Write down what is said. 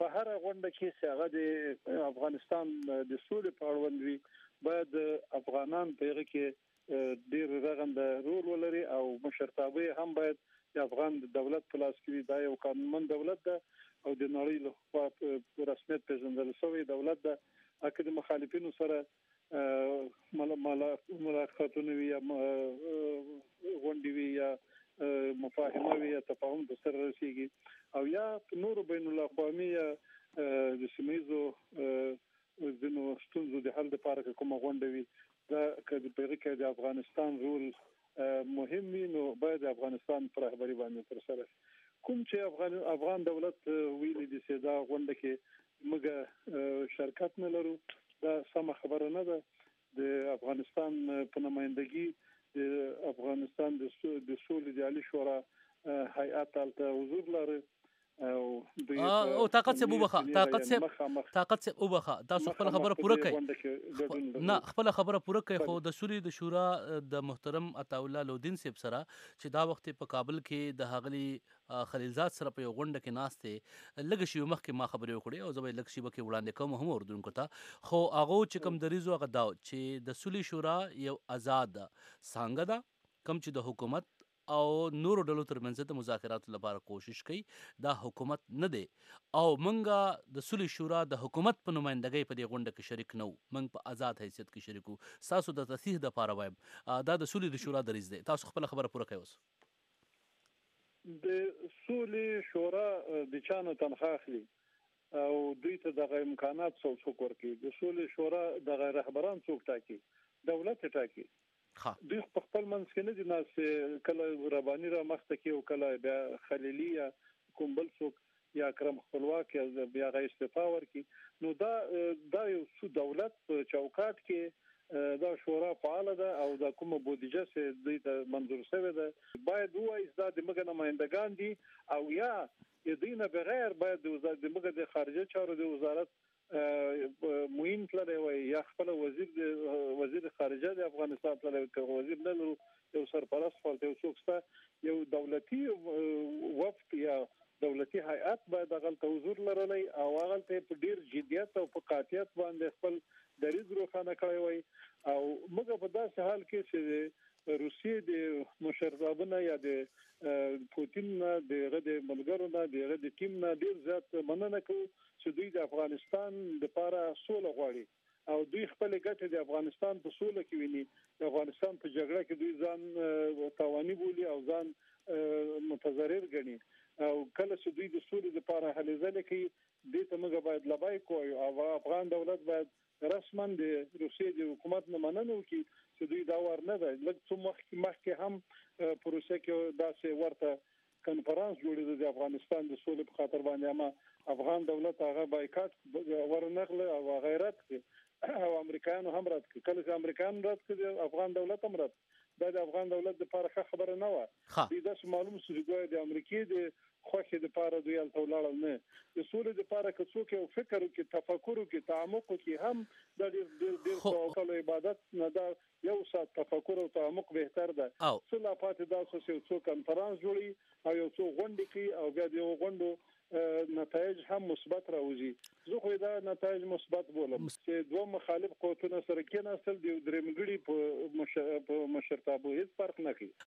په هر غونډه کې چې هغه د افغانستان د سولې په اړوند وي باید افغانان په هغه کې ډیر رغند رول ولري او مشرتابه هم باید د افغان دولت په لاس کې دا یو قانونمن دولت ده او د نړۍ له خوا په رسمیت پیژندل شوی دولت ده اکه د مخالفینو سره ملاقاتونه وي یا غونډې وي یا مفاهمه وي یا تفاهم د سره رسیږي او یا نور بین الاقوامي یا د سیمایزو ځینو ستونزو د حل لپاره کومه غونډه وي دا کله په کې د افغانستان رول مهم وي نو باید افغانستان پر رهبري باندې تر سره شي کوم چې افغان افغان دولت ویلي دي چې دا غونډه کې موږ شرکت نه لرو دا سم خبره نه ده د افغانستان په نمائندګي د افغانستان د سولې د عالی شورا هیئت تلته حضور لري او طاقت صاحب وبخه طاقت صاحب طاقت صاحب وبخه تاسو خپل خبره پوره کړئ نه خپل خبره پوره کړئ خو د سولې د شورا د محترم عطا الله لودین صاحب سره چې دا وخت په کابل کې د هغلی خلیلزاد سره په یو غونډه کې ناست دی لږ شی مخکې ما خبرې وکړې او زه به لږ شی وکړې وړاندې کوم هم اردونکو ته خو هغه چې کم دریزو هغه دا چې د سولې شورا یو آزاد څنګه ده کم چې د حکومت او نورو ډلو ترمنځ د مذاکراتو لپاره کوشش کوي دا حکومت نه دی او مونږ د سولې شورا د حکومت په نمایندګۍ په دې غونډه کې شریک نه وو مونږ په ازاد حیثیت کې شریک وو ستاسو د تصحیح لپاره وایم دا د سولې د شورا دریځ دی تاسو خپله خبره پوره کړئ اوس د سولې شورا د چا نه تنخواه اخلي او دوی ته دغه امکانات څوک ورکوي د سولې شورا دغه رهبران څوک ټاکي دولت ټاکي ښه. دوی خو په خپل منځ کې نه دي ناست، کله رباني را مخته کړي او کله بیا خلیلي یا کوم بل څوک یا اکرم خپلواک یا بیا هغه استعفا ورکړي، نو دا دا یو څو دولت په چوکاټ کې دا شورا فعاله ده او دا کومه بودیجه چې دوی ته منظور شوې ده باید ووایي چې دا زموږ نمایندګان دي او یا د دوی نه بغیر باید زموږ د خارجه چارو د وزارت معین تللی وای یا خپل وزیر د وزیر خارجه د افغانستان تللی که وزیر نه لرو یو سرپرست ورته یو څوک ستا یو دولتي وفد یا دولتي هیئت باید غلطه حضور لرلی او غلطه په ډیر جدیت او په قاطعیت باندې خپل دریز روښانه کړی وای او موږ په داسې حال کې چې روسیې د مشرتابونه یا د پوتین نه د غد ملګرو نه د غد ټیم نه ډیر زیات مننه کوو چې دوی د افغانستان لپاره سوله غواړي او دوی خپل ګټه د افغانستان په سوله کې ویني د افغانستان په جګړه کې دوی ځان تاواني بولی او ځان متضرر ګڼي او کله چې دوی د سولې لپاره هلې ځلې کوي دې ته موږ باید لبای کوی او افغان دولت باید رسما د روسیې د حکومت نه مننه وکړي چې دوی دا ور نه ده لږ څه مخکې مخکې هم پروسه کې داسې ورته کنفرانس جوړېده د افغانستان د سولې په خاطر باندې اما افغان دولت هغه بایکاټ ورنغله او غیرت او امریکایانو هم رد کړ کله چې امریکایان رد کړ افغان دولت هم رد دا د افغان دولت لپاره ښه خبره نه و دی دا معلوم سو چې د امریکای د خوښې د پاره دوی ال تولړ نه د سولې د پاره که څوک یو فکر وکړي تفکر وکړي تعمق وکړي هم د ډېر ډېر ډېر عبادت نه دا یو ساعت تفکر او تعمق بهتر ده څه لا پاتې دا سوس یو څو کنفرانس جوړي او یو څو غونډې کوي او بیا د یو غونډو نتایج هم مثبت راوځي زه خو دا نتایج مثبت بولم چې دوه مخالف قوتونه سره کېناستل د درېمګړي په مشرتابه هیڅ فرق نه کوي